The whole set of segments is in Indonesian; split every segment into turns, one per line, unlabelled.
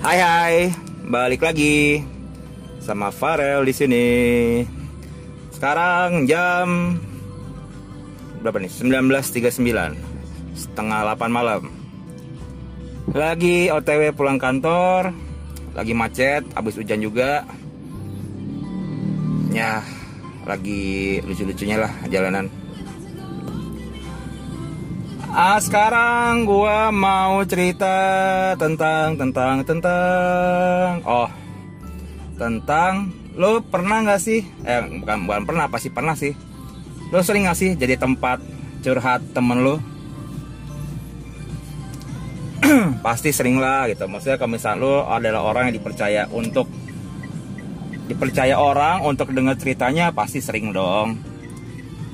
Hai hai, balik lagi sama Farel di sini. Sekarang jam berapa nih? 19.39 setengah 8 malam. Lagi OTW pulang kantor, lagi macet, habis hujan juga. Ya, lagi lucu-lucunya lah jalanan. Ah, sekarang gua mau cerita tentang tentang tentang. Oh tentang lo pernah nggak sih? Eh bukan bukan pernah pasti pernah sih? Lo sering nggak sih jadi tempat curhat temen lo pasti sering lah gitu. Maksudnya kalau misal lo adalah orang yang dipercaya untuk dipercaya orang untuk dengar ceritanya pasti sering dong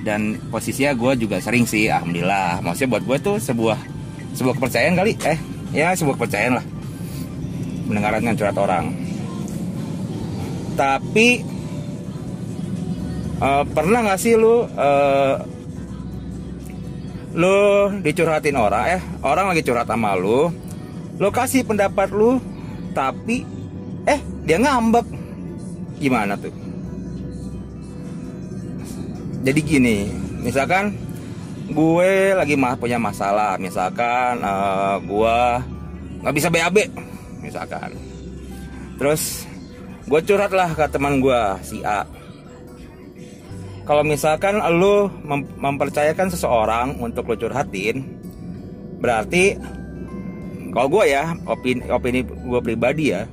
dan posisinya gue juga sering sih alhamdulillah. Maksudnya buat gue tuh sebuah sebuah kepercayaan kali. Eh ya sebuah kepercayaan lah. Mendengarkan curhat orang. Tapi uh, pernah nggak sih lu uh, lu dicurhatin orang? Eh orang lagi curhat sama lu. Lu kasih pendapat lu tapi eh dia ngambek. Gimana tuh jadi gini misalkan gue lagi mah punya masalah misalkan uh, gue nggak bisa BAB misalkan. Terus gue curhat lah ke teman gue si A. Kalau misalkan lu mem mempercayakan seseorang untuk lu curhatin berarti kalau gue ya opini opini gue pribadi ya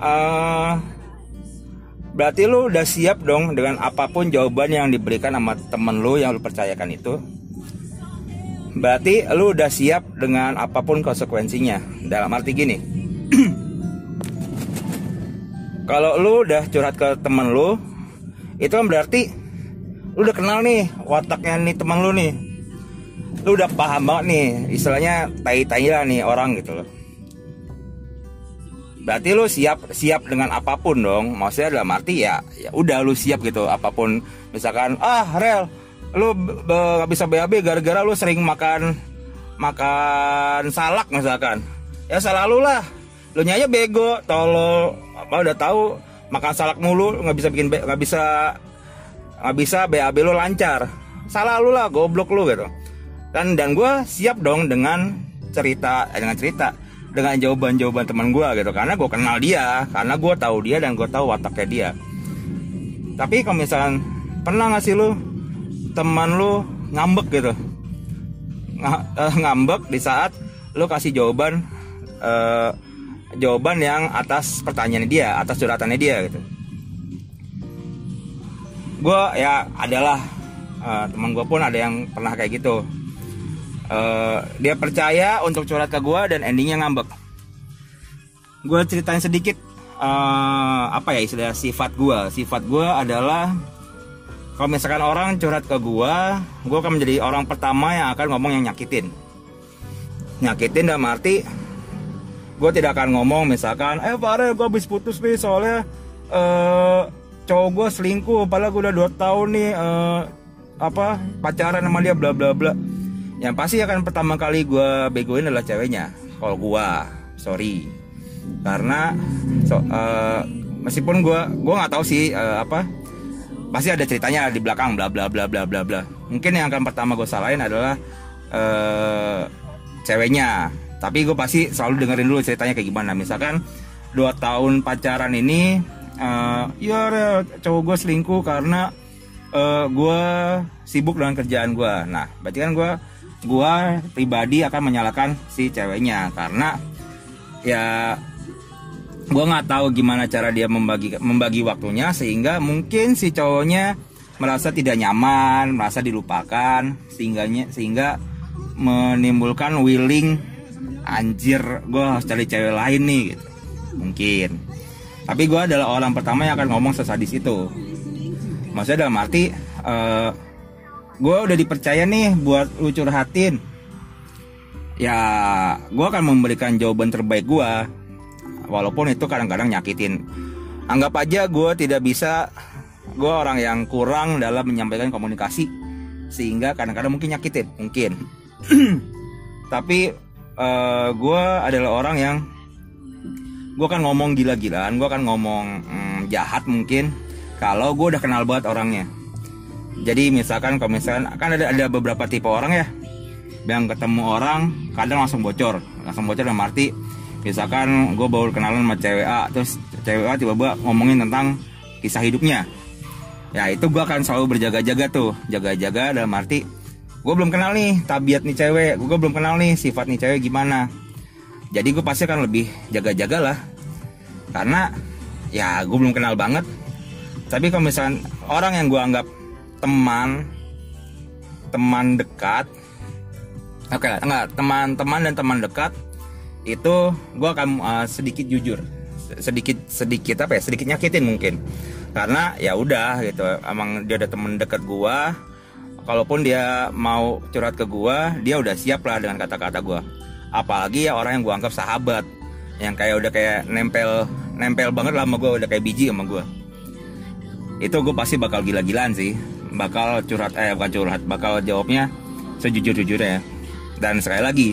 uh, Berarti lu udah siap dong dengan apa pun jawaban yang diberikan sama temen lu yang lu percayakan itu. Berarti lu udah siap dengan apa pun konsekuensinya. Dalam arti gini. Kalau lu udah curhat ke temen lu, itu kan berarti lu udah kenal nih wataknya nih temen lu nih. Lu udah paham banget nih, istilahnya tai-tai lah nih orang gitu loh berarti lu siap siap dengan apa pun dong. Maksudnya dalam arti ya ya udah lu siap gitu apa pun. Misalkan ah rel lu gak bisa BAB gara-gara lu sering makan makan salak misalkan. Ya selalu lah. Lu nyanya bego tolol. Apa udah tahu makan salak mulu nggak bisa bikin nggak bisa nggak bisa BAB lu lancar. Salah lu lah goblok lu gitu. Dan dan gue siap dong dengan cerita eh, dengan cerita dengan jawaban-jawaban teman gue gitu. Karena gue kenal dia karena gue tahu dia dan gue tahu wataknya dia. Tapi kalau misalnya pernah nggak sih lu teman lu ngambek gitu? Ng uh, ngambek di saat lu kasih jawaban uh, jawaban yang atas pertanyaan dia atas curhatannya dia gitu. Gue ya adalah uh, teman gue pun ada yang pernah kayak gitu uh, dia percaya untuk curhat ke gue dan endingnya ngambek. Gue ceritain sedikit uh, apa ya istilah sifat gue sifat gue adalah kalau misalkan orang curhat ke gue gue akan menjadi orang pertama yang akan ngomong yang nyakitin. Nyakitin dalam arti gue tidak akan ngomong misalkan eh Farel gue habis putus nih soalnya uh, cowok gue selingkuh padahal gue udah 2 tahun nih uh, apa pacaran sama dia bla bla bla yang pasti akan pertama kali gue begoin adalah ceweknya. Kalau gue sorry. Karena so, uh, meskipun gue gue nggak tahu sih uh, apa pasti ada ceritanya di belakang bla bla bla bla bla bla. Mungkin yang akan pertama gue salahin adalah uh, ceweknya. Tapi gue pasti selalu dengerin dulu ceritanya kayak gimana. Misalkan dua tahun pacaran ini uh, ya cowok gue selingkuh karena uh, gue sibuk dengan kerjaan gue nah berarti kan gue gue pribadi akan menyalahkan si ceweknya karena ya gue nggak tahu gimana cara dia membagi membagi waktunya sehingga mungkin si cowoknya merasa tidak nyaman merasa dilupakan sehingga sehingga menimbulkan willing anjir gue harus cari cewek lain nih gitu. Mungkin. Tapi gue adalah orang pertama yang akan ngomong sesadis itu. Maksudnya dalam arti uh, gue udah dipercaya nih buat lu curhatin. Ya gue akan memberikan jawaban terbaik gue walaupun itu kadang-kadang nyakitin. Anggap aja gue tidak bisa gue orang yang kurang dalam menyampaikan komunikasi sehingga kadang-kadang mungkin nyakitin mungkin. Tapi uh, gue adalah orang yang gue kan ngomong gila-gilaan gue kan ngomong hmm, jahat mungkin kalau gue udah kenal banget orangnya jadi misalkan kalau misalkan kan ada ada beberapa tipe orang ya. Yang ketemu orang kadang langsung bocor. Langsung bocor dalam arti misalkan gue baru kenalan sama cewek A terus cewek A tiba-tiba ngomongin tentang kisah hidupnya. Ya itu gue akan selalu berjaga-jaga tuh. Jaga-jaga dalam arti gue belum kenal nih tabiat nih cewek. Gue belum kenal nih sifat nih cewek gimana. Jadi gue pasti akan lebih jaga-jaga lah. Karena ya gue belum kenal banget. Tapi kalau misalnya orang yang gue anggap teman teman dekat. Oke. Okay, enggak teman-teman dan teman dekat itu gue akan uh, sedikit jujur. Sedikit sedikit apa ya? Sedikit nyakitin mungkin. Karena ya udah gitu emang dia ada temen dekat gue kalaupun dia mau curhat ke gue dia udah siap lah dengan kata-kata gue apalagi ya orang yang gue anggap sahabat yang kayak udah kayak nempel nempel banget lah sama gue udah kayak biji sama gue itu gue pasti bakal gila-gilaan sih bakal curhat eh bukan curhat bakal jawabnya sejujur-jujurnya dan sekali lagi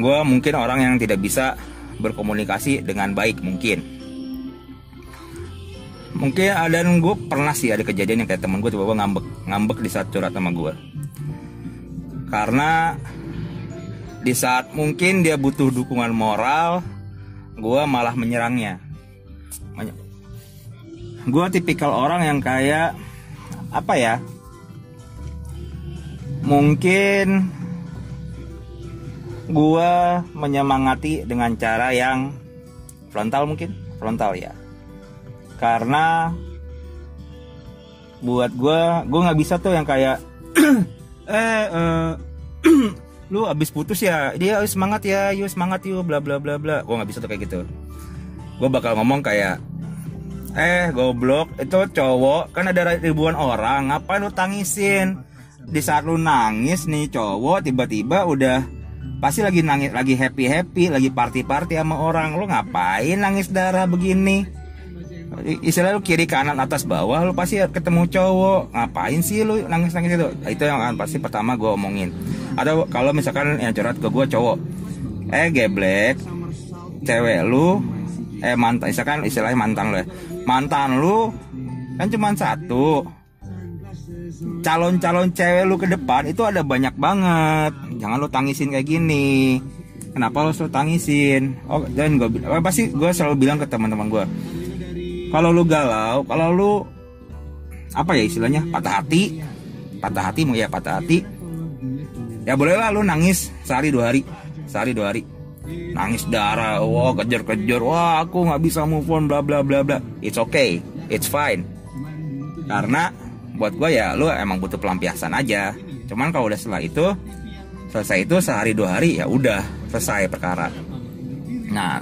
gue mungkin orang yang tidak bisa berkomunikasi dengan baik mungkin. Mungkin ada gue pernah sih ada kejadian yang kayak temen gue coba ngambek ngambek di saat curhat sama gue karena di saat mungkin dia butuh dukungan moral gue malah menyerangnya. Gue tipikal orang yang kayak apa ya? Mungkin gue menyemangati dengan cara yang frontal mungkin frontal ya. Karena buat gue gue nggak bisa tuh yang kayak eh uh, lu abis putus ya dia semangat ya yuk semangat yuk bla bla bla bla. Gue nggak bisa tuh kayak gitu. Gue bakal ngomong kayak eh goblok. Itu cowok. Kan ada ribuan orang. Ngapain lu tangisin? Di saat lu nangis nih cowok tiba-tiba udah pasti lagi nangis lagi happy happy lagi party party sama orang. Lu ngapain nangis darah begini? Istilah lu kiri kanan atas bawah lu pasti ketemu cowok. Ngapain sih lu nangis nangis itu itu yang akan pasti pertama gue omongin. Atau kalau misalkan yang curhat ke gue cowok. Eh geblek. Cewek lu. Eh mantan misalkan istilahnya mantan lu ya mantan lu kan cuma satu. Calon-calon cewek lu ke depan itu ada banyak banget. Jangan lu tangisin kayak gini. Kenapa lu selalu tangisin? Oh dan gue pasti gue selalu bilang ke teman-teman gue kalau lu galau kalau lu apa ya istilahnya? Patah hati. Patah hati mau ya patah hati. Ya bolehlah lu nangis sehari dua hari. Sehari dua hari nangis darah wah kejar kejar wah aku nggak bisa move on bla bla bla bla. It's okay it's fine. Karena buat gue ya lu emang butuh pelampiasan aja. Cuman kalau udah setelah itu selesai itu sehari dua hari ya udah selesai perkara. Nah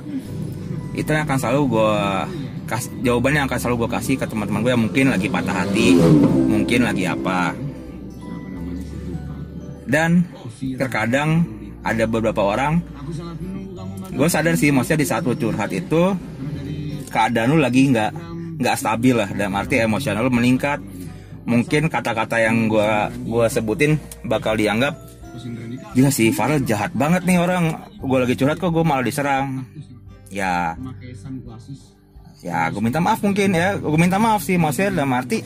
itu yang akan selalu gue kasih jawabannya yang akan selalu gue kasih ke teman-teman gue yang mungkin lagi patah hati mungkin lagi apa. Dan terkadang ada beberapa orang gue sadar sih maksudnya di saat lu curhat itu keadaan lu lagi nggak nggak stabil lah. Dalam arti emosional lu meningkat. Mungkin kata-kata yang gue gua sebutin bakal dianggap gila sih Farel jahat banget nih orang. Gue lagi curhat kok gue malah diserang. Ya. Ya gue minta maaf mungkin ya. Gue minta maaf sih maksudnya dalam arti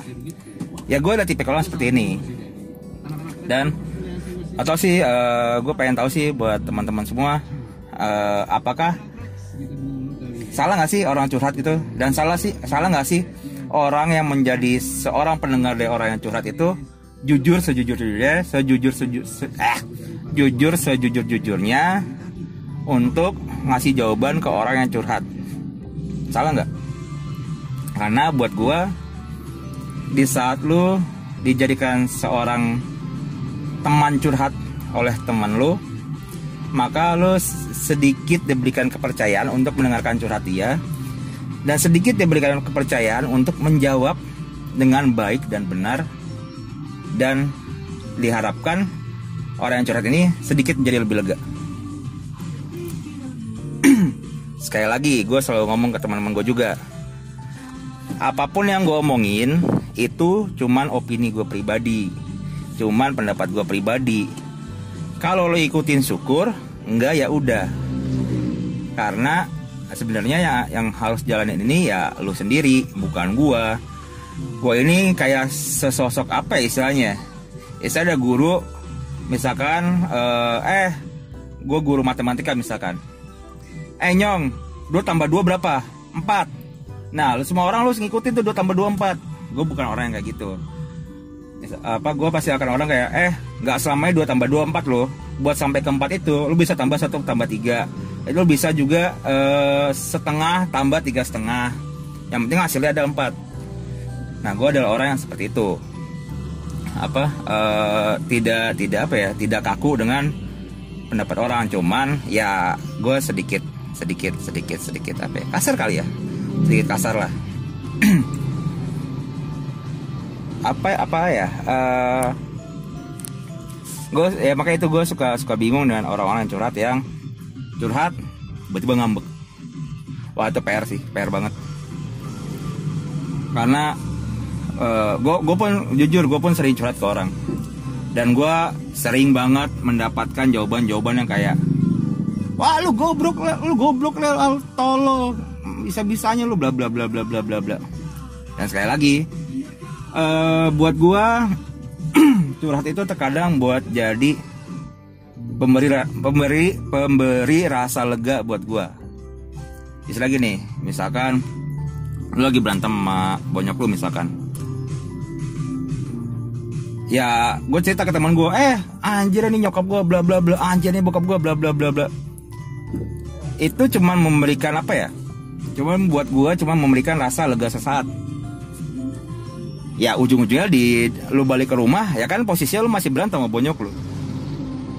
ya gue ada tipe orang seperti ini. Dan atau sih uh, eh, gue pengen tahu sih buat teman-teman semua uh, apakah salah nggak sih orang curhat itu? Dan salah sih salah nggak sih orang yang menjadi seorang pendengar dari orang yang curhat itu jujur sejujur jujurnya sejujur sejujur se, eh jujur sejujur jujurnya untuk ngasih jawaban ke orang yang curhat. Salah nggak? Karena buat gue di saat lu dijadikan seorang teman curhat oleh teman lu maka lu sedikit diberikan kepercayaan untuk mendengarkan curhat dia dan sedikit diberikan kepercayaan untuk menjawab dengan baik dan benar dan diharapkan orang yang curhat ini sedikit menjadi lebih lega. Sekali lagi gue selalu ngomong ke teman-teman gue juga. Apa pun yang gue omongin itu cuman opini gue pribadi. Cuman pendapat gue pribadi kalau lo ikutin syukur enggak ya udah. Karena sebenarnya ya yang harus jalanin ini ya lu sendiri bukan gua. Gua ini kayak sesosok apa ya istilahnya? Istilah ada guru misalkan eh, eh gue guru matematika misalkan. Eh nyong dua tambah dua berapa? Empat. Nah lu semua orang lu ngikutin tuh dua tambah dua empat. Gue bukan orang yang kayak gitu. Apa gue pasti akan orang kayak eh nggak selamanya dua tambah dua empat loh. Buat sampai ke empat itu lu bisa tambah satu tambah tiga. Itu lu bisa juga eh, setengah tambah tiga setengah. Yang penting hasilnya ada empat. Nah gue adalah orang yang seperti itu. Apa eh, tidak tidak apa ya tidak kaku dengan pendapat orang. Cuman ya gue sedikit sedikit sedikit sedikit apa ya, kasar kali ya. Sedikit kasar lah. Apa apa ya eh gue ya makanya itu gue suka suka bingung dengan orang-orang yang curhat yang curhat tiba-tiba ngambek. Wah itu PR sih PR banget. Karena gue gue pun jujur gue pun sering curhat ke orang. Dan gue sering banget mendapatkan jawaban-jawaban yang kayak wah lu goblok lu goblok lu tolol bisa bisanya lu bla bla bla bla bla bla bla. Dan sekali lagi eh buat gue curhat itu terkadang buat jadi pemberi pemberi pemberi rasa lega buat gue istilah gini misalkan lu lagi berantem sama bonyok lu misalkan. Ya gue cerita ke teman gue eh anjir ini nyokap gue bla bla bla anjir ini bokap gue bla bla bla bla. Itu cuman memberikan apa ya? Cuman buat gue cuman memberikan rasa lega sesaat ya ujung-ujungnya di lu balik ke rumah ya kan posisinya lu masih berantem sama bonyok lu.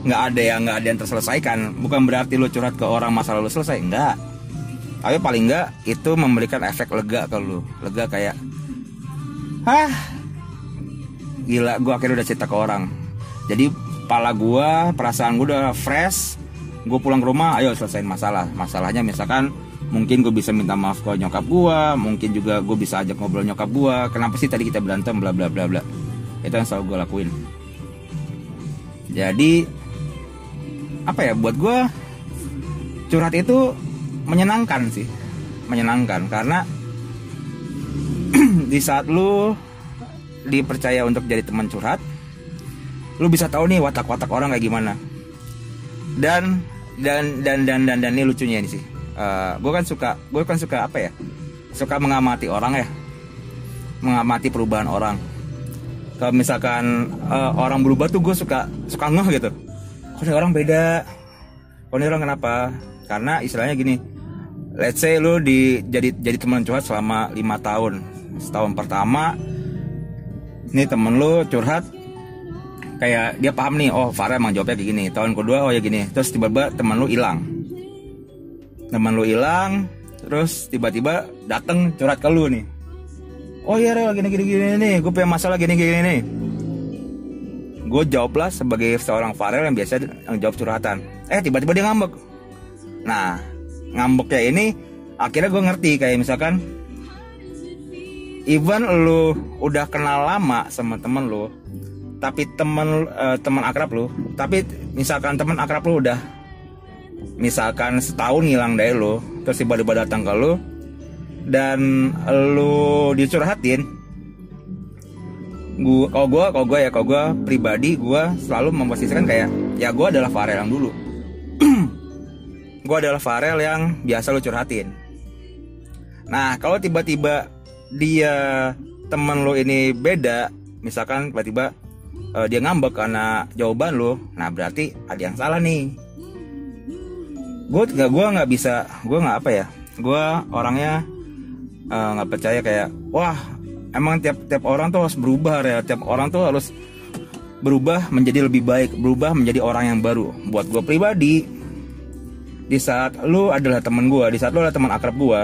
Nggak ada yang nggak ada yang terselesaikan. Bukan berarti lu curhat ke orang masalah lu selesai enggak tapi paling enggak itu memberikan efek lega ke lu. Lega kayak hah? Gila gue akhirnya udah cerita ke orang. Jadi pala gue perasaan gue udah fresh gue pulang ke rumah ayo selesaiin masalah. Masalahnya misalkan mungkin gue bisa minta maaf ke nyokap gue mungkin juga gue bisa ajak ngobrol nyokap gue kenapa sih tadi kita berantem bla bla bla bla. Itu yang selalu gue lakuin. Jadi apa ya buat gue curhat itu menyenangkan sih. Menyenangkan karena di saat lu dipercaya untuk jadi teman curhat lu bisa tahu nih watak-watak orang kayak gimana. Dan dan dan dan dan dan ini lucunya ini sih gue kan suka gue kan suka apa ya? Suka mengamati orang ya. Mengamati perubahan orang. Kalau misalkan eh, orang berubah tuh gue suka suka ngeh gitu. Kok orang beda? Kok orang kenapa? Karena istilahnya gini let's say lu di jadi jadi teman curhat selama lima tahun. Setahun pertama ini temen lu curhat kayak dia paham nih oh Farah emang jawabnya kayak gini. Tahun kedua oh ya gini. Terus tiba-tiba teman lu hilang teman lu hilang terus tiba-tiba dateng curhat ke lu nih. Oh iya Rel gini gini gini nih gue punya masalah gini gini nih. Gue jawablah sebagai seorang Farel yang biasa yang jawab curhatan. Eh tiba-tiba dia ngambek. Nah ngambeknya ini akhirnya gue ngerti kayak misalkan even lu udah kenal lama sama temen lu tapi temen eh, teman akrab lu tapi misalkan teman akrab lu udah misalkan setahun hilang dari lu terus tiba-tiba datang ke lu dan lu dicurhatin gua kalau gua kalau gua ya kalau gua pribadi gua selalu memposisikan kayak ya gua adalah Farel yang dulu. Gua adalah Farel yang biasa lu curhatin. Nah kalau tiba-tiba dia temen lu ini beda misalkan tiba-tiba eh, dia ngambek karena jawaban lu nah berarti ada yang salah nih gue nggak gue nggak bisa gue nggak apa ya gue orangnya eh, nggak percaya kayak wah emang tiap tiap orang tuh harus berubah ya tiap orang tuh harus berubah menjadi lebih baik berubah menjadi orang yang baru. Buat gue pribadi di saat lu adalah teman gue di saat lu adalah teman akrab gue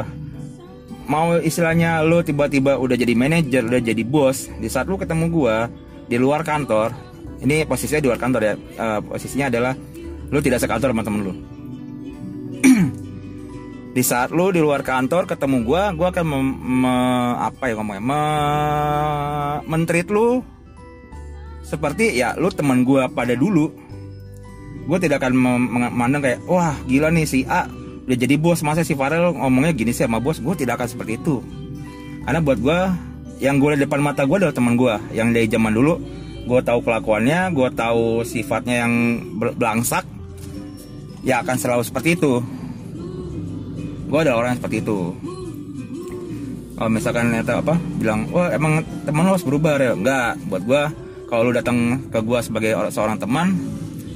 mau istilahnya lu tiba-tiba udah jadi manajer udah jadi bos di saat lu ketemu gue di luar kantor ini posisinya di luar kantor ya Eh, posisinya adalah lu tidak sekantor sama temen lu di saat lu di luar kantor ketemu gua gua akan mem- me- apa ya ngomongnya me, mentreat lu. Seperti ya lu teman gua pada dulu. Gua tidak akan mem- memandang kayak wah gila nih si A udah jadi bos. Masa si Farel ngomongnya gini sih sama bos? Gue tidak akan seperti itu. Karena buat gue yang gue di depan mata gue adalah teman gue yang dari zaman dulu gue tahu kelakuannya gue tahu sifatnya yang belangsak ya akan selalu seperti itu gue adalah orang yang seperti itu. Kalau misalkan ternyata apa bilang wah emang teman lo harus berubah ya enggak. Buat gue kalau lu datang ke gue sebagai seorang teman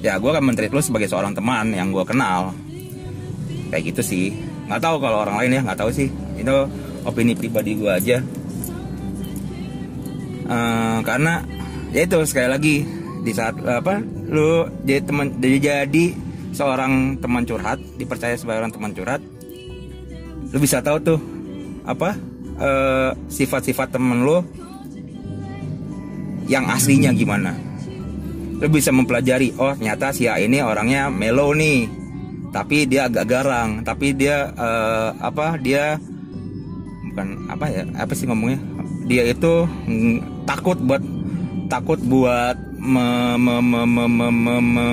ya gue akan menteri lu sebagai seorang teman yang gue kenal. Kayak gitu sih. Nggak tahu kalau orang lain ya nggak tahu sih. Itu opini pribadi gue aja. Uh, karena ya itu sekali lagi di saat apa lu jadi teman jadi jadi seorang teman curhat dipercaya sebagai orang teman curhat lu bisa tahu tuh apa uh, sifat-sifat temen lu yang aslinya gimana. Lu bisa mempelajari oh ternyata si A ini orangnya melo nih tapi dia agak garang tapi dia uh, apa dia bukan apa ya apa sih ngomongnya? Dia itu mm, takut buat takut buat me, me, me, me, me, me, me,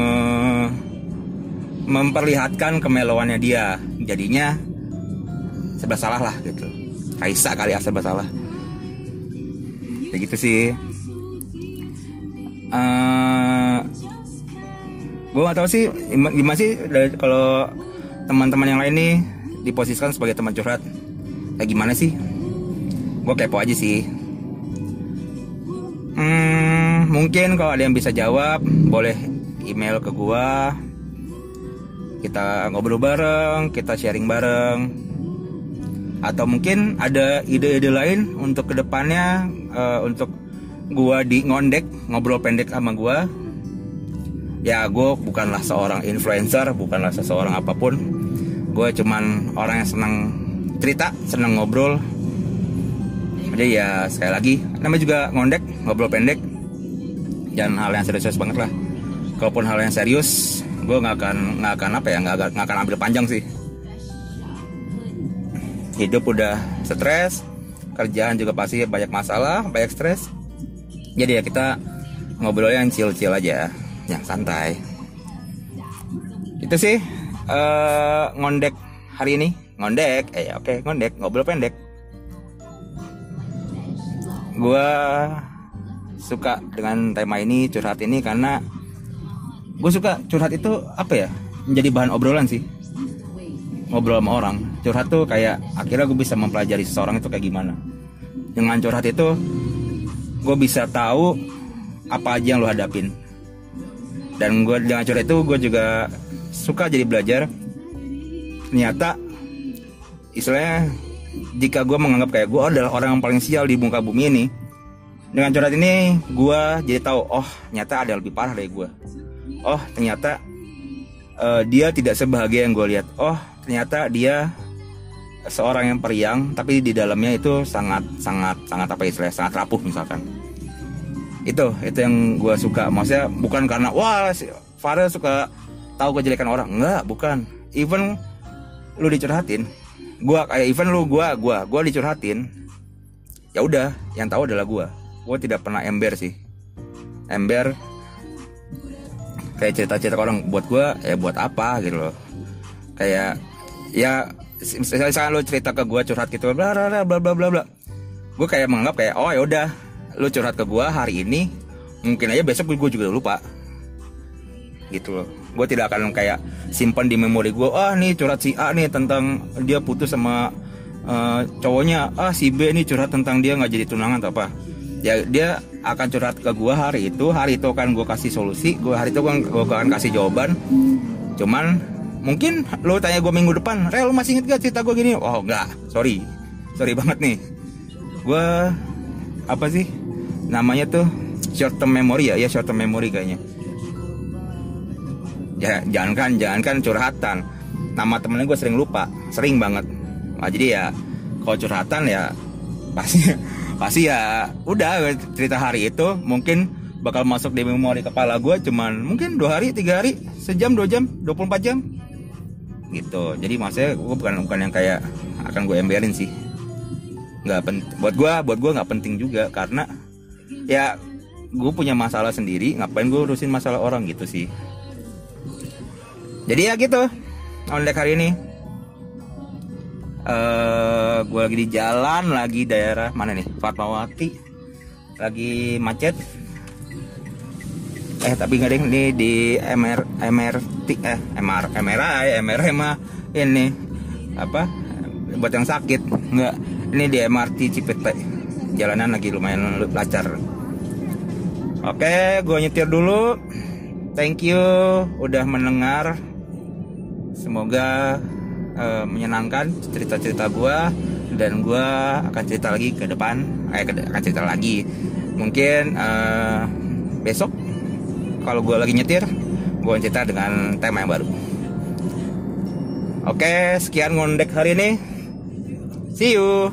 memperlihatkan kemelowannya dia. Jadinya serba salah lah gitu. Kaisa kali ya serba salah. Kayak gitu sih. Uh, eh, gue gak tau sih gimana sih kalau teman-teman yang lain nih diposisikan sebagai teman curhat. Kayak gimana sih? Gue kepo aja sih. Hmm, mungkin kalau ada yang bisa jawab boleh email ke gue kita ngobrol bareng kita sharing bareng atau mungkin ada ide-ide lain untuk ke depannya uh, untuk gua di ngondek ngobrol pendek sama gua? Ya gue bukanlah seorang influencer bukanlah seseorang apa pun. Gue cuman orang yang senang cerita senang ngobrol. Jadi ya sekali lagi namanya juga ngondek ngobrol pendek. Jangan hal yang serius banget lah. Kalaupun hal yang serius gue nggak akan nggak akan apa ya nggak akan ambil panjang sih hidup udah stres kerjaan juga pasti banyak masalah banyak stres. Jadi ya kita ngobrol yang chill-chill aja yang santai. Itu sih uh, ngondek hari ini. Ngondek eh oke okay, ngondek ngobrol pendek. Gue suka dengan tema ini curhat ini karena gue suka curhat itu apa ya? Menjadi bahan obrolan sih. Ngobrol sama orang curhat tuh kayak akhirnya gue bisa mempelajari seseorang itu kayak gimana. Dengan curhat itu gue bisa tahu apa aja yang lo hadapin. Dan gue dengan curhat itu gue juga suka jadi belajar. Ternyata istilahnya jika gue menganggap kayak gue adalah orang yang paling sial di muka bumi ini dengan curhat ini gue jadi tahu oh ternyata ada lebih parah dari gue oh ternyata uh, dia tidak sebahagia yang gue lihat. Oh ternyata dia seorang yang periang tapi di dalamnya itu sangat sangat sangat apa istilahnya sangat rapuh misalkan. Itu itu yang gue suka. Maksudnya bukan karena wah si Farel suka tahu kejelekan orang. Enggak bukan. Even lu dicurhatin gue kayak even lu gue gue gue dicurhatin ya udah yang tahu adalah gue gue tidak pernah ember sih. Ember kayak cerita-cerita orang buat gue ya buat apa? Gitu loh. Kayak ya misalnya lo cerita ke gue curhat gitu bla bla bla bla bla bla. Gue kayak menganggap kayak oh ya udah lo curhat ke gue hari ini mungkin aja besok gue juga lupa. Gitu loh. Gue tidak akan kayak simpan di memori gue ah nih curhat si A nih tentang dia putus sama uh, cowoknya. Ah si B nih curhat tentang dia nggak jadi tunangan atau apa. Ya dia akan curhat ke gue hari itu hari itu akan gue kasih solusi gue hari itu kan gue akan kasih jawaban. Cuman mungkin lo tanya gue minggu depan Rel lo masih inget gak cerita gue gini? Oh enggak. Sorry. Sorry banget nih. Gue apa sih? Namanya tuh short term memory ya? Ya short term memory kayaknya. Ya jangan kan jangan kan curhatan. Nama temennya gue sering lupa. Sering banget. Nah, jadi ya kalau curhatan ya pasti pasti ya udah cerita hari itu mungkin bakal masuk di memori kepala gue cuman mungkin dua hari tiga hari sejam dua jam 24 jam gitu. Jadi maksudnya gue bukan bukan yang kayak akan gue emberin sih. Nggak penting buat gue buat gue nggak penting juga karena ya gue punya masalah sendiri ngapain gue urusin masalah orang gitu sih. Jadi ya gitu ondek hari ini. Uh, gue lagi di jalan lagi daerah mana nih? Fatmawati. Lagi macet. Eh tapi nggak deh ini di MR MRT eh MR MRI MRI mah ini apa buat yang sakit. Nggak ini di MRT Cipete. Jalanan lagi lumayan lancar. Oke gue nyetir dulu. Thank you udah mendengar. Semoga uh, menyenangkan cerita-cerita gue dan gue akan cerita lagi ke depan. Eh akan cerita lagi. Mungkin uh, besok kalau gue lagi nyetir gue cerita dengan tema yang baru. Oke sekian ngondek hari ini. See you.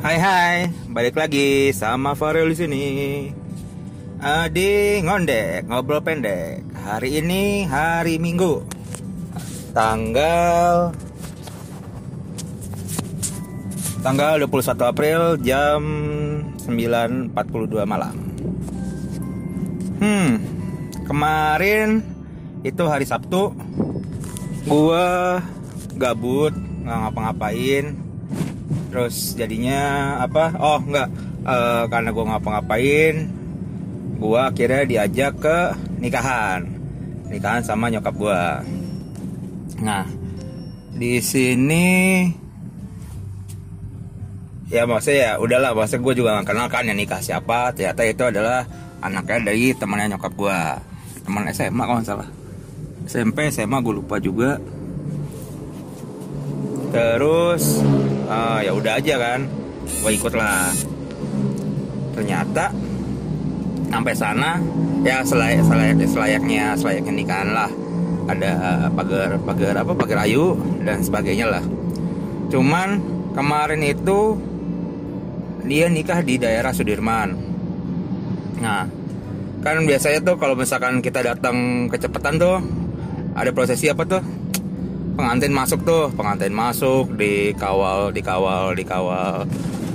Hai hai, balik lagi sama Farel di sini. Adi ngondek, ngobrol pendek. Hari ini hari Minggu. Tanggal tanggal 21 April jam 9.42 malam. Hmm, kemarin itu hari Sabtu. Gua gabut, nggak ngapa-ngapain terus jadinya apa oh enggak uh, karena gue ngapa-ngapain gue akhirnya diajak ke nikahan. Nikahan sama nyokap gue nah di sini ya maksudnya ya udahlah maksudnya gue juga gak kenal kan yang nikah siapa. Ternyata itu adalah anaknya dari temannya nyokap gue teman SMA kalau salah. SMP SMA gue lupa juga. Terus uh, ya udah aja kan. Gue ikut lah ternyata sampai sana ya selayak selayak selayaknya selayaknya nikahan lah. Ada pagar pagar apa pagar ayu dan sebagainya lah. Cuman kemarin itu dia nikah di daerah Sudirman. Nah kan biasanya tuh kalau misalkan kita datang kecepatan tuh ada prosesi apa tuh? Pengantin masuk tuh pengantin masuk dikawal dikawal dikawal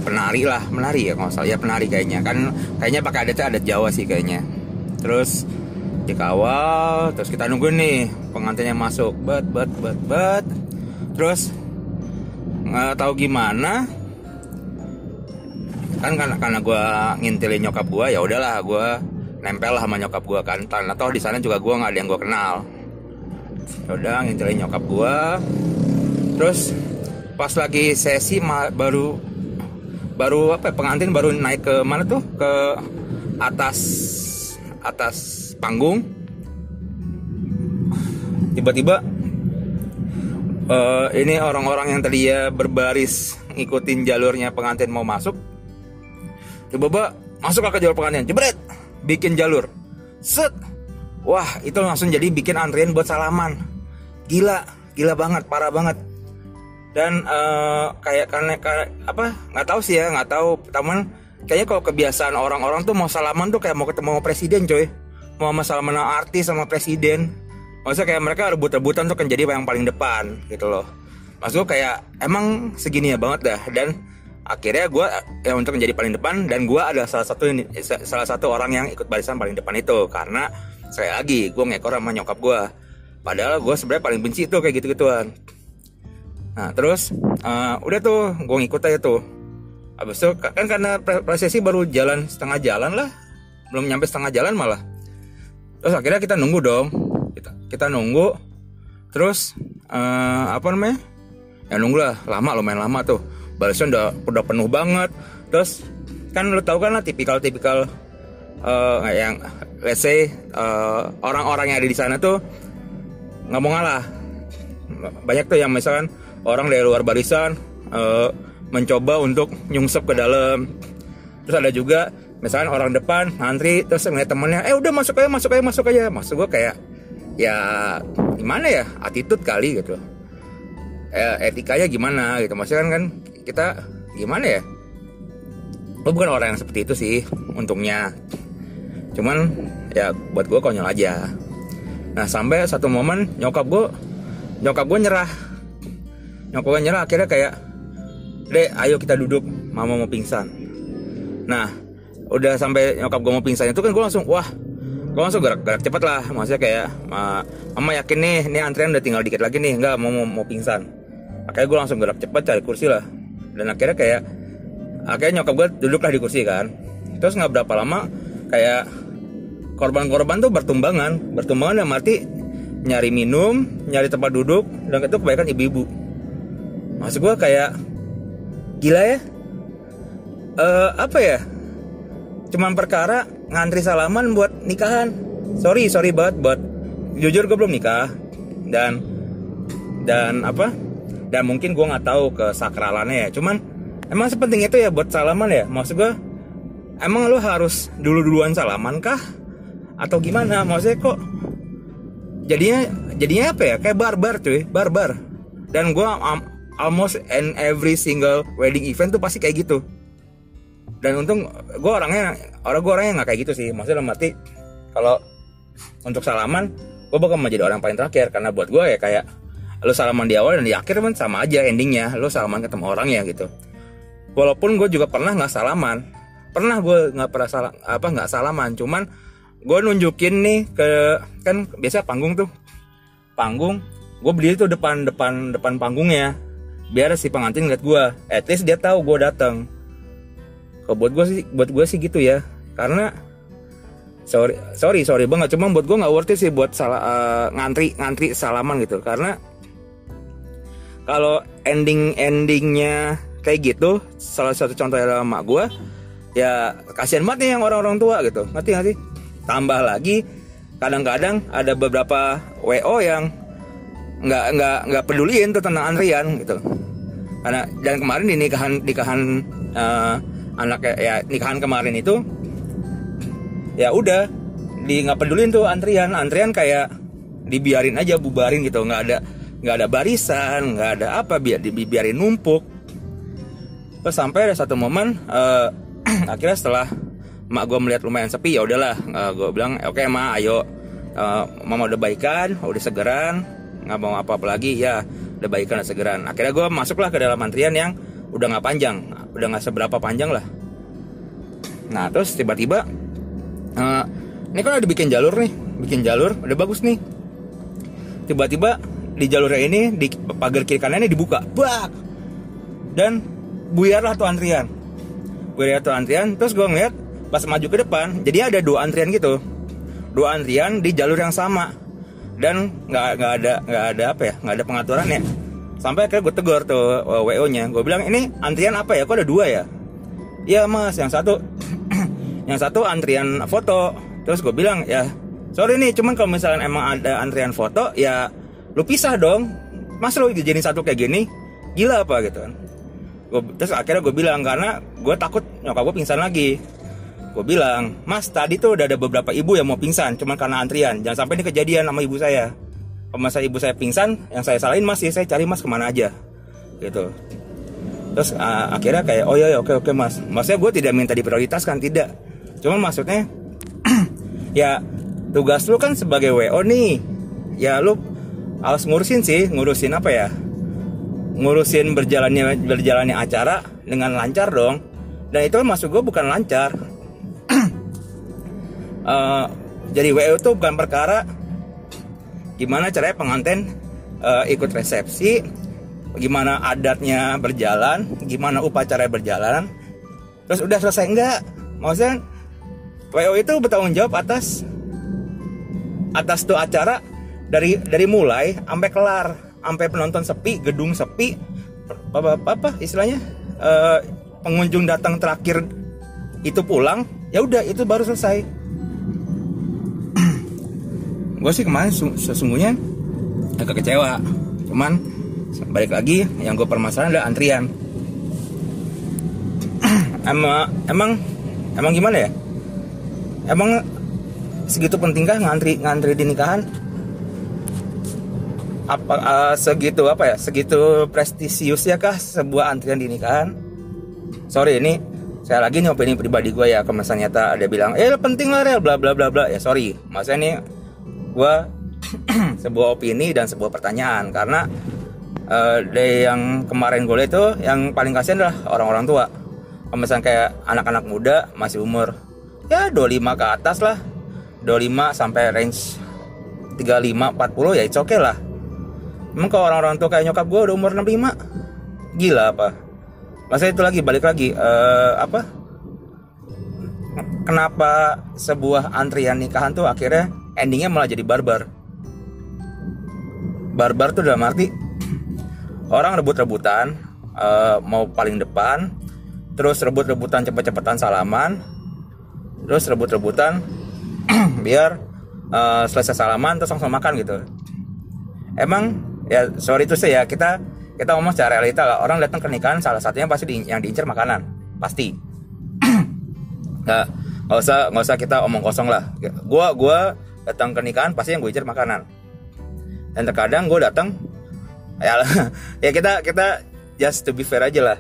penari lah menari ya kalau salah. Ya penari kayaknya. Kan kayaknya pakai adatnya adat Jawa sih kayaknya. Terus dikawal terus kita nunggu nih pengantinnya masuk. Bet bet bet bet. Terus nggak tahu gimana. Kan karena karena gue ngintilin nyokap gue ya udahlah gue nempel lah sama nyokap gue kan. Atau di sana juga gue nggak ada yang gue kenal. Ya udah ngintilin nyokap gua. Terus pas lagi sesi baru baru apa ya, pengantin baru naik ke mana tuh? Ke atas atas panggung. Tiba-tiba uh, ini orang-orang yang tadi ya berbaris ngikutin jalurnya pengantin mau masuk. Tiba-tiba masuk ke jalur pengantin jebret bikin jalur. Set. Wah itu langsung jadi bikin antrian buat salaman. Gila, gila banget, parah banget Dan uh, kayak karena kayak, apa nggak tahu sih ya nggak tahu. Teman kayaknya kalau kebiasaan orang-orang tuh mau salaman tuh kayak mau ketemu presiden coy. Mau sama salaman artis sama presiden. Maksudnya kayak mereka rebut-rebutan tuh kan jadi yang paling depan gitu loh. Maksud kayak emang segini ya banget dah. Dan akhirnya gue ya untuk menjadi paling depan dan gue adalah salah satu salah satu orang yang ikut barisan paling depan itu. Karena saya lagi gue ngekor sama nyokap gue padahal gue sebenarnya paling benci tuh kayak gitu gituan nah terus uh, udah tuh gue ngikut aja tuh. Abis itu kan karena prosesi baru jalan setengah jalan lah. Belum nyampe setengah jalan malah. Terus akhirnya kita nunggu dong. Kita kita nunggu. Terus uh, apa namanya? Ya nunggu lah lama lumayan lama tuh. Balasnya udah udah penuh banget. Terus kan lo tau kan lah tipikal tipikal uh, yang let's say uh, orang-orang yang ada di sana tuh nggak mau ngalah banyak tuh yang misalkan orang dari luar barisan uh, mencoba untuk nyungsep ke dalam. Terus ada juga misalkan orang depan ngantri terus ngeliat temennya eh udah masuk aja masuk aja masuk aja. Maksud gue kayak ya gimana ya attitude kali gitu. Eh, etikanya gimana gitu. Maksudnya kan, kan kita gimana ya? Gue bukan orang yang seperti itu sih untungnya. Cuman ya buat gue konyol aja. Nah sampai satu momen nyokap gue nyokap gue nyerah nyokap gue nyerah. Akhirnya kayak deh ayo kita duduk. Mama mau pingsan. Nah udah sampai nyokap gue mau pingsan itu kan gue langsung wah. Gue langsung gerak gerak cepet lah. Maksudnya kayak mama yakin nih nih antrian udah tinggal dikit lagi nih. Nggak mau, mau mau pingsan. Akhirnya gue langsung gerak cepet cari kursi lah. Dan akhirnya kayak akhirnya nyokap gue duduklah di kursi kan. Terus nggak berapa lama kayak korban-korban tuh bertumbangan. Bertumbangan dan mati nyari minum nyari tempat duduk dan itu kebanyakan ibu-ibu maksud gue kayak gila ya. Uh, apa ya? Cuman perkara ngantri salaman buat nikahan. Sorry sorry banget buat jujur gue belum nikah. Dan dan apa? Dan mungkin gue nggak tahu kesakralannya ya. Cuman emang sepenting itu ya buat salaman ya? Maksud gue emang lo harus dulu duluan salaman kah? Atau gimana? Maksudnya kok jadinya jadinya apa ya? Kayak barbar cuy barbar. Dan gue almost in every single wedding event tuh pasti kayak gitu. Dan untung gue orangnya orang gue orangnya nggak kayak gitu sih. Maksudnya mati kalau untuk salaman gue bakal menjadi orang paling terakhir. Karena buat gue ya kayak lo salaman di awal dan di akhir kan sama aja endingnya. Lo salaman ketemu orang ya gitu. Walaupun gue juga pernah nggak salaman. Pernah gue nggak pernah salah apa nggak salaman. Cuman gue nunjukin nih ke kan biasa panggung tuh. Panggung gue beli itu depan depan depan panggungnya biar si pengantin ngeliat gue at least dia tahu gue datang. Kalau buat gue sih buat gue sih gitu ya. Karena sorry sorry sorry banget. Cuma buat gue nggak worth it sih buat salah uh, ngantri ngantri salaman gitu. Karena kalau ending endingnya kayak gitu salah satu contoh adalah mak gue ya kasihan banget nih yang orang-orang tua gitu. Ngerti sih? Tambah lagi kadang-kadang ada beberapa wo yang nggak nggak nggak peduliin tuh tentang antrian gitu. Karena dan kemarin di nikahan nikahan uh, anak ya nikahan kemarin itu ya udah di nggak pedulin tuh antrian antrian kayak dibiarin aja bubarin gitu. Nggak ada nggak ada barisan nggak ada apa biar dibiarin numpuk. Terus sampai ada satu momen uh, akhirnya setelah mak gue melihat lumayan sepi ya udahlah uh, gue bilang oke okay, ma ayo. Uh, mama udah baikan udah segeran nggak mau apa apa lagi ya. Udah baikan udah segeran akhirnya gue masuklah ke dalam antrian yang udah nggak panjang. Udah nggak seberapa panjang lah. Nah terus tiba-tiba uh, ini kan udah bikin jalur nih. Bikin jalur udah bagus nih. Tiba-tiba di jalurnya ini di pagar kiri kanannya dibuka. Bak dan buyarlah tuh antrian. Buyar tuh antrian terus gue ngeliat pas maju ke depan jadi ada dua antrian gitu. Dua antrian di jalur yang sama dan nggak nggak ada nggak ada apa ya nggak ada pengaturan ya sampai akhirnya gue tegur tuh uh, wo nya gue bilang ini antrian apa ya? Kok ada dua ya? Iya mas yang satu. Yang satu antrian foto. Terus gue bilang ya sorry nih cuman kalau misalnya emang ada antrian foto ya lu pisah dong. Mas lu dijadiin satu kayak gini? Gila apa? Gitu kan. Terus akhirnya gue bilang karena gue takut nyokap gue pingsan lagi gue bilang mas tadi tuh udah ada beberapa ibu yang mau pingsan cuman karena antrian. Jangan sampai ini kejadian sama ibu saya. Kalau masa ibu saya pingsan? Yang saya salahin mas. Ya saya cari mas ke mana aja. Gitu. Terus uh, akhirnya kayak oh iya oke oke mas. Maksudnya gue tidak minta diprioritaskan tidak. Cuman maksudnya ya tugas lu kan sebagai wo nih. Ya lu harus ngurusin sih ngurusin apa ya? Ngurusin berjalannya berjalannya acara dengan lancar dong. Dan itu masuk gue bukan lancar uh, jadi WO itu bukan perkara. Gimana caranya pengantin uh, ikut resepsi, gimana adatnya berjalan, gimana upacara berjalan, terus udah selesai enggak? Maksudnya WO itu bertanggung jawab atas atas tuh acara dari dari mulai sampai kelar, sampai penonton sepi, gedung sepi, apa apa, istilahnya? Uh, pengunjung datang terakhir itu pulang, ya udah itu baru selesai gue sih kemarin sesungguhnya agak kecewa. Cuman balik lagi yang gue permasalahan adalah antrian. Emang emang emang gimana ya? Emang segitu pentingkah ngantri ngantri di nikahan? Apa uh, segitu apa ya? Segitu prestisius ya kah sebuah antrian di nikahan? Sorry ini saya lagi nih opini pribadi gue ya misalnya nyata ada bilang eh penting lah rel bla bla bla bla. Ya sorry. Maksudnya nih gue sebuah opini dan sebuah pertanyaan. Karena uh, dari yang kemarin gue tuh yang paling kasihan adalah orang-orang tua. Misalnya kayak anak-anak muda masih umur ya 25 ke atas lah. 25 sampai range 35 40 ya itu oke okay lah. Emang kalau orang-orang tua kayak nyokap gue udah umur 65 gila apa? Masa itu lagi balik lagi uh, apa? Kenapa sebuah antrian nikahan tuh akhirnya endingnya malah jadi barbar. Barbar tuh dalam arti orang rebut-rebutan uh, mau paling depan terus rebut-rebutan cepet-cepetan salaman terus rebut-rebutan biar uh, selesai salaman terus langsung makan gitu. Emang ya sorry itu sih ya kita kita ngomong secara realita lah. Orang datang ke nikahan salah satunya pasti di, yang diincar makanan pasti. Nggak nggak usah nggak usah kita omong kosong lah. Gue gua datang ke nikahan pasti yang gue incar makanan. Dan terkadang gue datang ya ya kita kita just to be fair aja lah.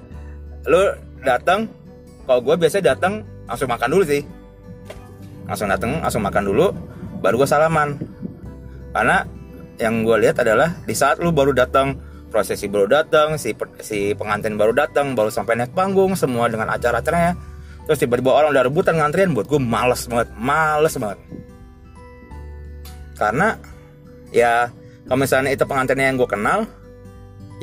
Lu datang kalau gue biasa datang langsung makan dulu sih. Langsung datang langsung makan dulu baru gue salaman. Karena yang gue lihat adalah di saat lu baru datang prosesi baru datang si si pengantin baru datang baru sampai naik panggung semua dengan acara-acaranya terus tiba-tiba orang udah rebutan ngantrian buat gue males banget males banget karena ya kalau misalnya itu pengantinnya yang gue kenal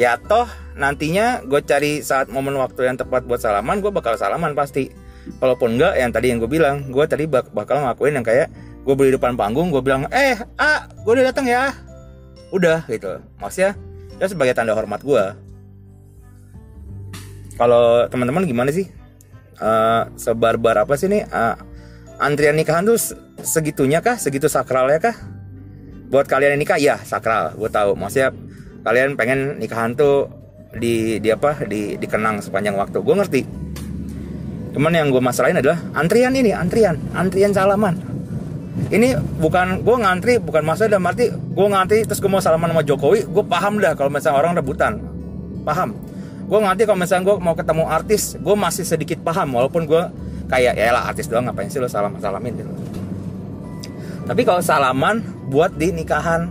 ya toh nantinya gue cari saat momen waktu yang tepat buat salaman gue bakal salaman pasti. Walaupun enggak yang tadi yang gue bilang gue tadi bak bakal ngakuin yang kayak gue beli depan panggung gue bilang eh ah gue udah datang ya. Udah gitu. Maksudnya ya sebagai tanda hormat gue kalau teman-teman gimana sih? Uh, sebar-bar apa sih nih? Uh, antrian nikahan tuh segitunya kah? Segitu sakralnya kah buat kalian yang nikah ya sakral. Gue tahu. Maksudnya kalian pengen nikahan tuh di di apa di dikenang sepanjang waktu. Gue ngerti. Cuman yang gue masalahin adalah antrian ini antrian. Antrian salaman. Ini bukan gue ngantri bukan masalah dalam arti gue ngantri terus gue mau salaman sama Jokowi gue paham dah kalau misalnya orang rebutan. Paham. Gue ngantri kalau misalnya gue mau ketemu artis gue masih sedikit paham walaupun gue kayak ya lah artis doang ngapain sih lo salam salamin gitu tapi kalau salaman buat di nikahan.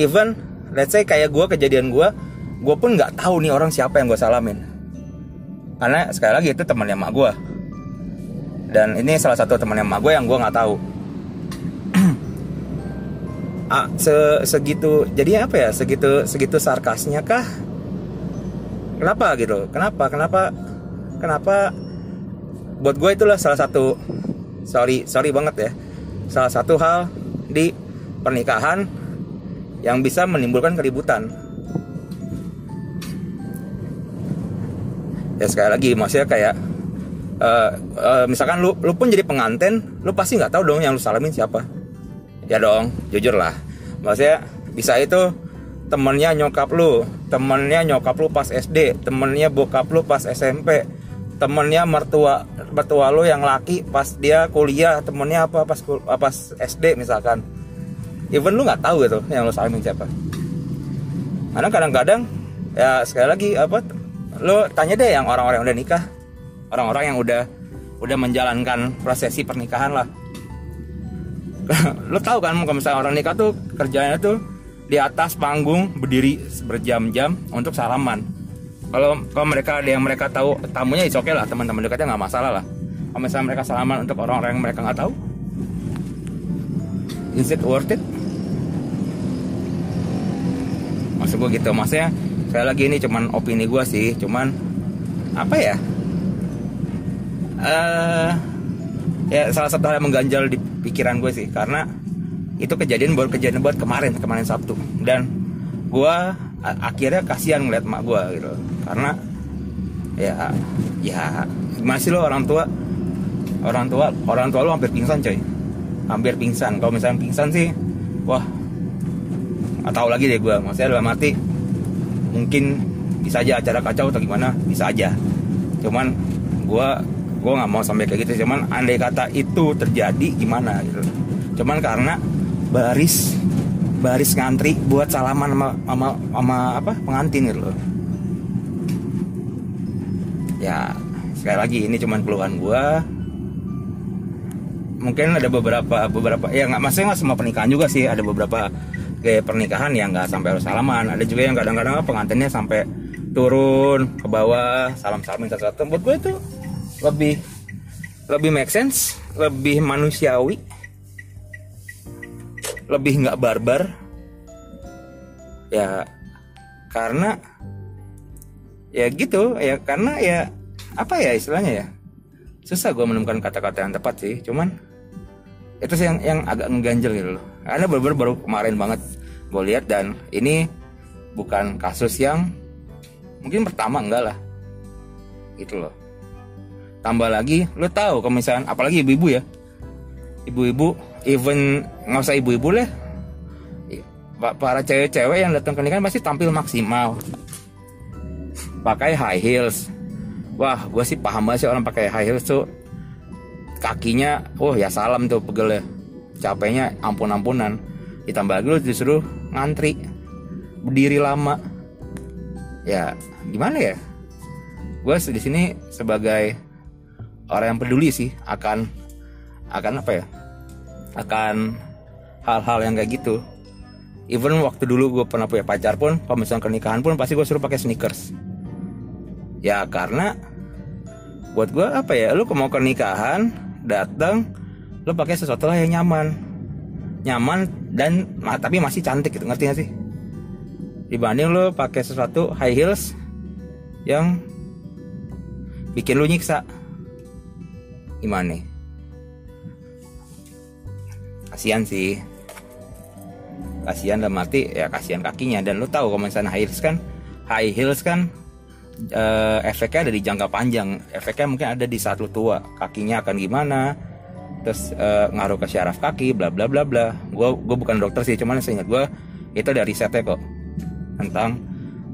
Even let's say kayak gue kejadian gue gue pun nggak tahu nih orang siapa yang gue salamin. Karena sekali lagi itu temannya mak gue dan ini salah satu temannya mak gue yang gue nggak tahu. Ah, se segitu jadi apa ya? Segitu segitu sarkasnya kah? Kenapa gitu? Kenapa? Kenapa? Kenapa? Buat gue itulah salah satu sorry sorry banget ya salah satu hal di pernikahan yang bisa menimbulkan keributan. Ya sekali lagi maksudnya kayak uh, uh, misalkan lu lu pun jadi pengantin, lu pasti nggak tahu dong yang lu salamin siapa. Ya dong, jujur lah. Maksudnya bisa itu temennya nyokap lu, temennya nyokap lu pas SD, temennya bokap lu pas SMP, temennya mertua mertua lu yang laki pas dia kuliah, temennya apa pas pas SD misalkan. Even lu nggak tahu gitu yang lu salamin siapa. Karena kadang-kadang ya sekali lagi apa lu tanya deh yang orang-orang udah nikah. Orang-orang yang udah udah menjalankan prosesi pernikahan lah. Lu tahu kan kalau misalnya orang nikah tuh kerjanya tuh di atas panggung berdiri berjam-jam untuk salaman kalau kalau mereka ada yang mereka tahu tamunya itu oke okay lah teman-teman dekatnya nggak masalah lah. Kalau misalnya mereka salaman untuk orang-orang yang mereka nggak tahu is it worth it? Maksud gue gitu maksudnya saya lagi ini cuman opini gue sih cuman apa ya? Uh, ya salah satu hal yang mengganjal di pikiran gue sih karena itu kejadian baru kejadian buat kemarin kemarin Sabtu. Dan gue akhirnya kasihan ngeliat mak gue gitu. Karena ya ya masih lo orang tua orang tua orang tua lo hampir pingsan coy. Hampir pingsan. Kalau misalnya pingsan sih wah tahu lagi deh gue maksudnya dalam arti mungkin bisa aja acara kacau atau gimana bisa aja. Cuman gue gue nggak mau sampai kayak gitu. Cuman andai kata itu terjadi gimana gitu. Cuman karena baris baris ngantri buat salaman sama sama, sama apa pengantin gitu loh. Ya sekali lagi ini cuman keluhan gue mungkin ada beberapa beberapa ya nggak maksudnya nggak semua pernikahan juga sih. Ada beberapa gaya pernikahan ya nggak sampai harus salaman. Ada juga yang kadang-kadang pengantinnya sampai turun ke bawah salam salamin satu-satu buat gue itu lebih lebih make sense lebih manusiawi lebih nggak barbar. Ya karena ya gitu ya karena ya apa ya istilahnya ya? Susah gue menemukan kata-kata yang tepat sih cuman itu sih yang yang agak ngeganjel gitu loh. Karena baru baru kemarin banget gue lihat dan ini bukan kasus yang mungkin pertama enggak lah. Gitu loh. Tambah lagi lo tahu misalnya apalagi ibu-ibu ya. Ibu-ibu even nggak usah ibu-ibu lah. Para cewek-cewek yang datang ke nikahan pasti tampil maksimal. Pakai high heels. Wah gue sih paham banget sih orang pakai high heels tuh. Kakinya oh ya salam tuh pegel ya. Capeknya ampun-ampunan. Ditambah lagi lu disuruh ngantri. Berdiri lama. Ya gimana ya? Gue di sini sebagai orang yang peduli sih akan akan apa ya akan hal-hal yang kayak gitu. Even waktu dulu gue pernah punya pacar pun misalnya pernikahan pun pasti gue suruh pakai sneakers. Ya karena buat gue apa ya lu mau ke nikahan datang lu pakai sesuatu lah yang nyaman. Nyaman dan tapi masih cantik gitu ngerti gak sih? Dibanding lu pakai sesuatu high heels yang bikin lu nyiksa. Gimana nih kasihan sih. Kasihan dalam arti ya kasihan kakinya. Dan lu tahu kalau misalnya high heels kan high heels kan uh, efeknya ada di jangka panjang. Efeknya mungkin ada di saat lu tua. Kakinya akan gimana terus uh, ngaruh ke syaraf kaki bla bla bla bla. Gue gue bukan dokter sih cuman saya ingat gue itu ada risetnya kok tentang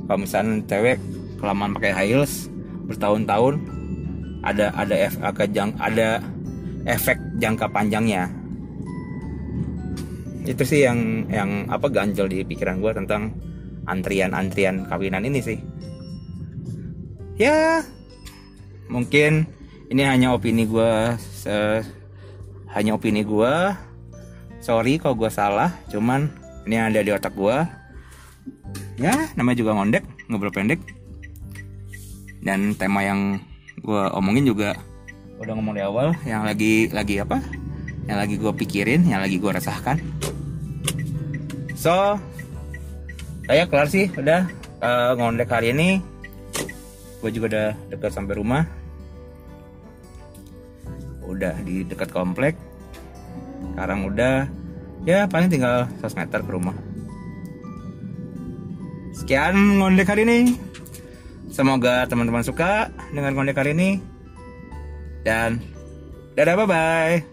kalau misalnya cewek kelamaan pakai high heels bertahun-tahun ada ada efek ada efek jangka panjangnya itu sih yang yang apa ganjel di pikiran gue tentang antrian-antrian kawinan ini sih. Ya mungkin ini hanya opini gue hanya opini gue sorry kalau gue salah cuman ini ada di otak gue ya namanya juga ngondek ngobrol pendek. Dan tema yang gue omongin juga udah ngomong di awal yang lagi lagi apa yang lagi gue pikirin yang lagi gue resahkan. So saya kelar sih udah uh, ngondek hari ini. Gue juga udah dekat sampai rumah. Udah di dekat komplek. Sekarang udah ya paling tinggal 100 meter ke rumah. Sekian ngondek hari ini. Semoga teman-teman suka dengan ngondek hari ini. Dan dadah bye bye